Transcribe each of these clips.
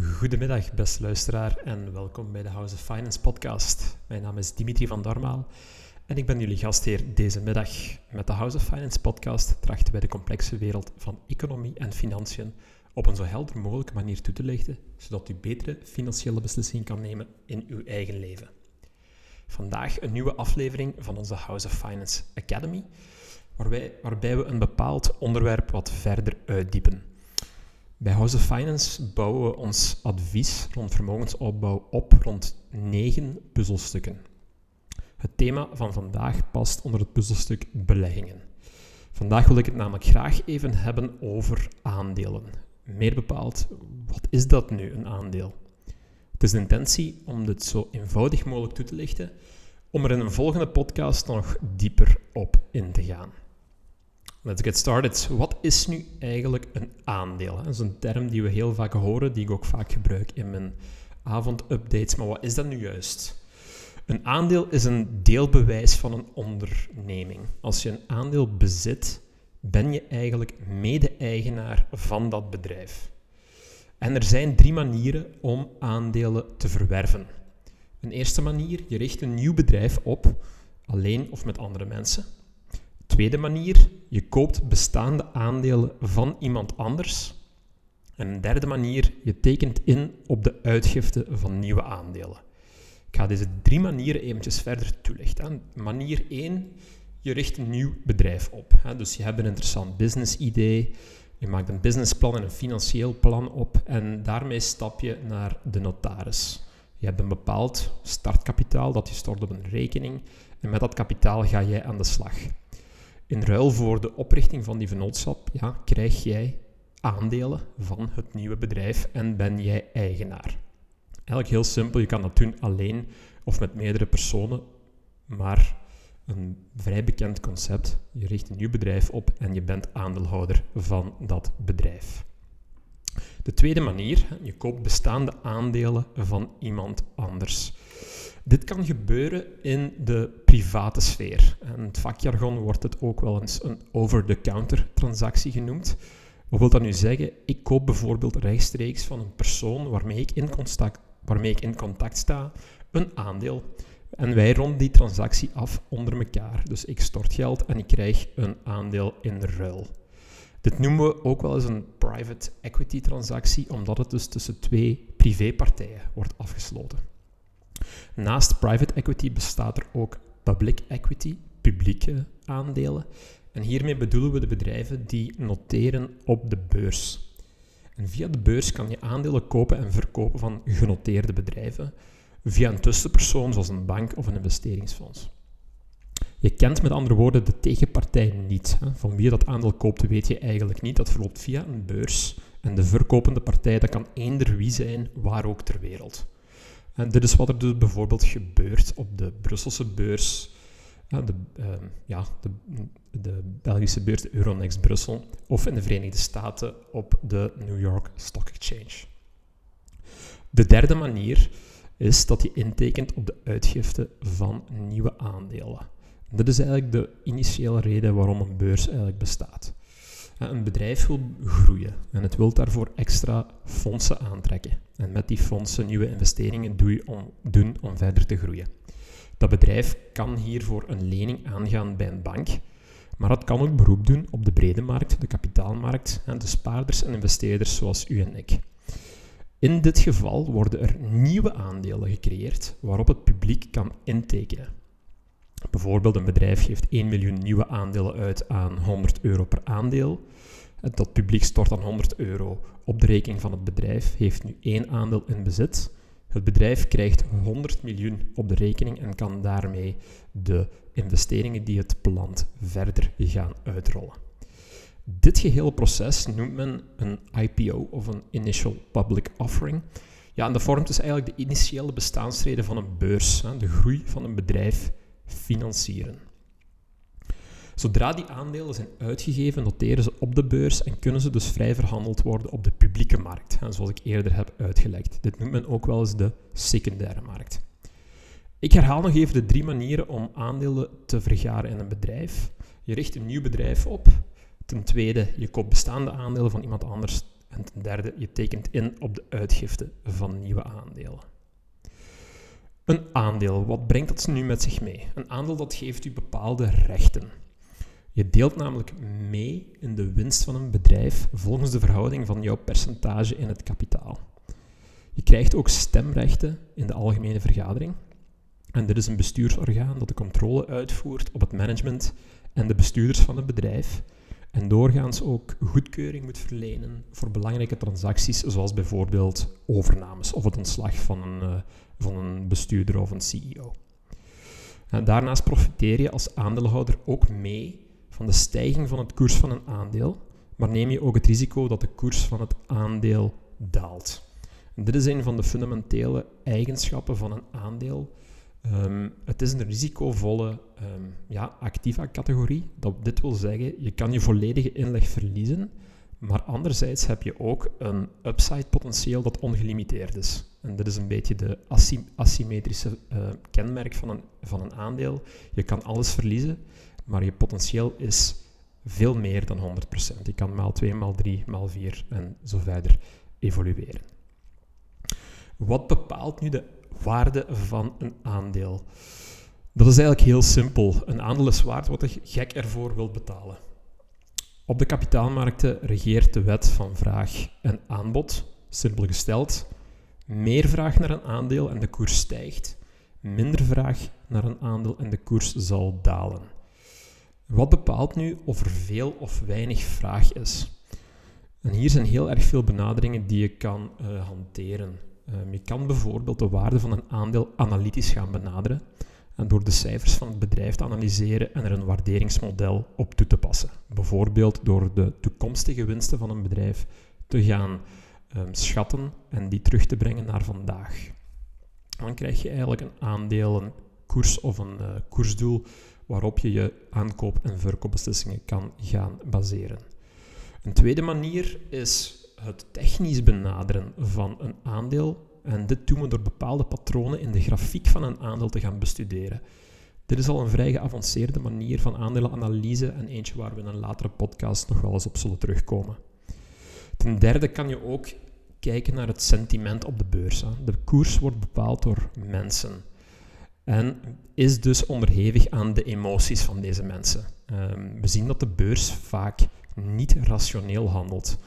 Goedemiddag, beste luisteraar, en welkom bij de House of Finance podcast. Mijn naam is Dimitri van Dormaal en ik ben jullie gastheer deze middag. Met de House of Finance podcast trachten wij de complexe wereld van economie en financiën op een zo helder mogelijke manier toe te lichten, zodat u betere financiële beslissingen kan nemen in uw eigen leven. Vandaag een nieuwe aflevering van onze House of Finance Academy, waarbij, waarbij we een bepaald onderwerp wat verder uitdiepen. Bij House of Finance bouwen we ons advies rond vermogensopbouw op rond negen puzzelsstukken. Het thema van vandaag past onder het puzzelstuk beleggingen. Vandaag wil ik het namelijk graag even hebben over aandelen. Meer bepaald, wat is dat nu, een aandeel? Het is de intentie om dit zo eenvoudig mogelijk toe te lichten, om er in een volgende podcast nog dieper op in te gaan. Let's get started. Wat is nu eigenlijk een aandeel? Dat is een term die we heel vaak horen, die ik ook vaak gebruik in mijn avondupdates. Maar wat is dat nu juist? Een aandeel is een deelbewijs van een onderneming. Als je een aandeel bezit, ben je eigenlijk mede-eigenaar van dat bedrijf. En er zijn drie manieren om aandelen te verwerven. Een eerste manier, je richt een nieuw bedrijf op, alleen of met andere mensen. Tweede manier, je koopt bestaande aandelen van iemand anders. En een derde manier, je tekent in op de uitgifte van nieuwe aandelen. Ik ga deze drie manieren eventjes verder toelichten. Manier 1, je richt een nieuw bedrijf op. Dus je hebt een interessant business idee, je maakt een businessplan en een financieel plan op en daarmee stap je naar de notaris. Je hebt een bepaald startkapitaal dat je stort op een rekening en met dat kapitaal ga jij aan de slag. In ruil voor de oprichting van die vennootschap ja, krijg jij aandelen van het nieuwe bedrijf en ben jij eigenaar. Eigenlijk heel simpel, je kan dat doen alleen of met meerdere personen, maar een vrij bekend concept. Je richt een nieuw bedrijf op en je bent aandeelhouder van dat bedrijf. De tweede manier, je koopt bestaande aandelen van iemand anders. Dit kan gebeuren in de private sfeer. En het vakjargon wordt het ook wel eens een over-the-counter transactie genoemd. Wat wil dat nu zeggen? Ik koop bijvoorbeeld rechtstreeks van een persoon waarmee ik in contact, waarmee ik in contact sta een aandeel. En wij ronden die transactie af onder elkaar. Dus ik stort geld en ik krijg een aandeel in ruil. Dit noemen we ook wel eens een private equity transactie, omdat het dus tussen twee privépartijen wordt afgesloten. Naast private equity bestaat er ook public equity, publieke aandelen. En hiermee bedoelen we de bedrijven die noteren op de beurs. En via de beurs kan je aandelen kopen en verkopen van genoteerde bedrijven via een tussenpersoon zoals een bank of een investeringsfonds. Je kent met andere woorden de tegenpartij niet. Van wie je dat aandeel koopt, weet je eigenlijk niet. Dat verloopt via een beurs. En de verkopende partij, dat kan eender wie zijn, waar ook ter wereld. En dit is wat er dus bijvoorbeeld gebeurt op de Brusselse beurs, de, ehm, ja, de, de Belgische beurs, de Euronext Brussel, of in de Verenigde Staten op de New York Stock Exchange. De derde manier is dat je intekent op de uitgifte van nieuwe aandelen. Dit is eigenlijk de initiële reden waarom een beurs eigenlijk bestaat. Een bedrijf wil groeien en het wil daarvoor extra fondsen aantrekken. En met die fondsen nieuwe investeringen doen om verder te groeien. Dat bedrijf kan hiervoor een lening aangaan bij een bank, maar het kan ook beroep doen op de brede markt, de kapitaalmarkt en de spaarders en investeerders zoals u en ik. In dit geval worden er nieuwe aandelen gecreëerd waarop het publiek kan intekenen. Bijvoorbeeld een bedrijf geeft 1 miljoen nieuwe aandelen uit aan 100 euro per aandeel. Dat publiek stort dan 100 euro op de rekening van het bedrijf, heeft nu één aandeel in bezit. Het bedrijf krijgt 100 miljoen op de rekening en kan daarmee de investeringen die het plant verder gaan uitrollen. Dit gehele proces noemt men een IPO of een Initial Public Offering. Ja, en dat vormt dus eigenlijk de initiële bestaansreden van een beurs, de groei van een bedrijf financieren. Zodra die aandelen zijn uitgegeven, noteren ze op de beurs en kunnen ze dus vrij verhandeld worden op de publieke markt, zoals ik eerder heb uitgelegd. Dit noemt men ook wel eens de secundaire markt. Ik herhaal nog even de drie manieren om aandelen te vergaren in een bedrijf. Je richt een nieuw bedrijf op. Ten tweede, je koopt bestaande aandelen van iemand anders En ten derde, je tekent in op de uitgifte van nieuwe aandelen. Een aandeel, wat brengt dat nu met zich mee? Een aandeel dat geeft u bepaalde rechten. Je deelt namelijk mee in de winst van een bedrijf volgens de verhouding van jouw percentage in het kapitaal. Je krijgt ook stemrechten in de algemene vergadering. En dit is een bestuursorgaan dat de controle uitvoert op het management en de bestuurders van het bedrijf. En doorgaans ook goedkeuring moet verlenen voor belangrijke transacties, zoals bijvoorbeeld overnames of het ontslag van een, uh, van een bestuurder of een CEO. En daarnaast profiteer je als aandeelhouder ook mee van de stijging van het koers van een aandeel, maar neem je ook het risico dat de koers van het aandeel daalt. Dit is een van de fundamentele eigenschappen van een aandeel. Um, het is een risicovolle um, ja, activa-categorie. Dat dit wil zeggen, je kan je volledige inleg verliezen, maar anderzijds heb je ook een upside-potentieel dat ongelimiteerd is. En dit is een beetje de asymmetrische uh, kenmerk van een, van een aandeel. Je kan alles verliezen, maar je potentieel is veel meer dan 100%. Je kan maal 2, maal 3, maal 4 en zo verder evolueren. Wat bepaalt nu de waarde van een aandeel? Dat is eigenlijk heel simpel. Een aandeel is waard wat de gek ervoor wil betalen. Op de kapitaalmarkten regeert de wet van vraag en aanbod. Simpel gesteld, meer vraag naar een aandeel en de koers stijgt, minder vraag naar een aandeel en de koers zal dalen. Wat bepaalt nu of er veel of weinig vraag is? En hier zijn heel erg veel benaderingen die je kan uh, hanteren. Je kan bijvoorbeeld de waarde van een aandeel analytisch gaan benaderen en door de cijfers van het bedrijf te analyseren en er een waarderingsmodel op toe te passen. Bijvoorbeeld door de toekomstige winsten van een bedrijf te gaan um, schatten en die terug te brengen naar vandaag. Dan krijg je eigenlijk een aandeel, een koers of een uh, koersdoel waarop je je aankoop- en verkoopbeslissingen kan gaan baseren. Een tweede manier is het technisch benaderen van een aandeel. En dit doen we door bepaalde patronen in de grafiek van een aandeel te gaan bestuderen. Dit is al een vrij geavanceerde manier van aandelenanalyse en eentje waar we in een latere podcast nog wel eens op zullen terugkomen. Ten derde kan je ook kijken naar het sentiment op de beurs. De koers wordt bepaald door mensen en is dus onderhevig aan de emoties van deze mensen. Ehm, we zien dat de beurs vaak niet rationeel handelt.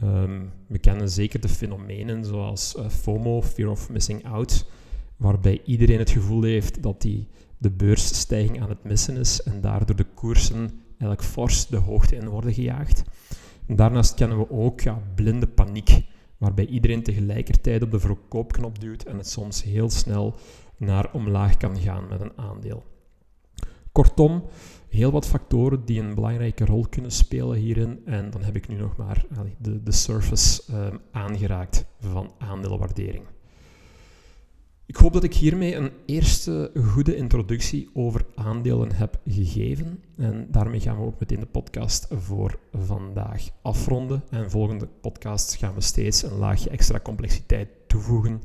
Ehm, we kennen zeker de fenomenen zoals uh, FOMO, Fear of Missing Out, waarbij iedereen het gevoel heeft dat die de beursstijging aan het missen is en daardoor de koersen eigenlijk fors de hoogte in worden gejaagd. En daarnaast kennen we ook ja, blinde paniek, waarbij iedereen tegelijkertijd op de verkoopknop duwt en het soms heel snel naar omlaag kan gaan met een aandeel. Kortom, heel wat factoren die een belangrijke rol kunnen spelen hierin. En dan heb ik nu nog maar de, de surface um, aangeraakt van aandeelwaardering. Ik hoop dat ik hiermee een eerste goede introductie over aandelen heb gegeven. En daarmee gaan we ook meteen de podcast voor vandaag afronden. En volgende podcasts gaan we steeds een laagje extra complexiteit toevoegen.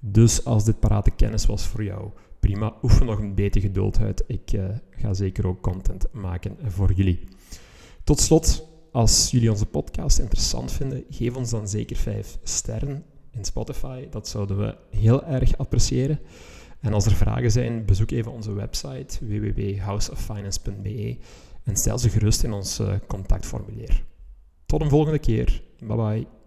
Dus als dit parate kennis was voor jou, prima, oefen nog een beetje geduld uit. Ik uh, ga zeker ook content maken voor jullie. Tot slot, als jullie onze podcast interessant vinden, geef ons dan zeker 5 sterren in Spotify. Dat zouden we heel erg appreciëren. En als er vragen zijn, bezoek even onze website www.houseoffinance.be en stel ze gerust in ons uh, contactformulier. Tot een volgende keer. Bye bye.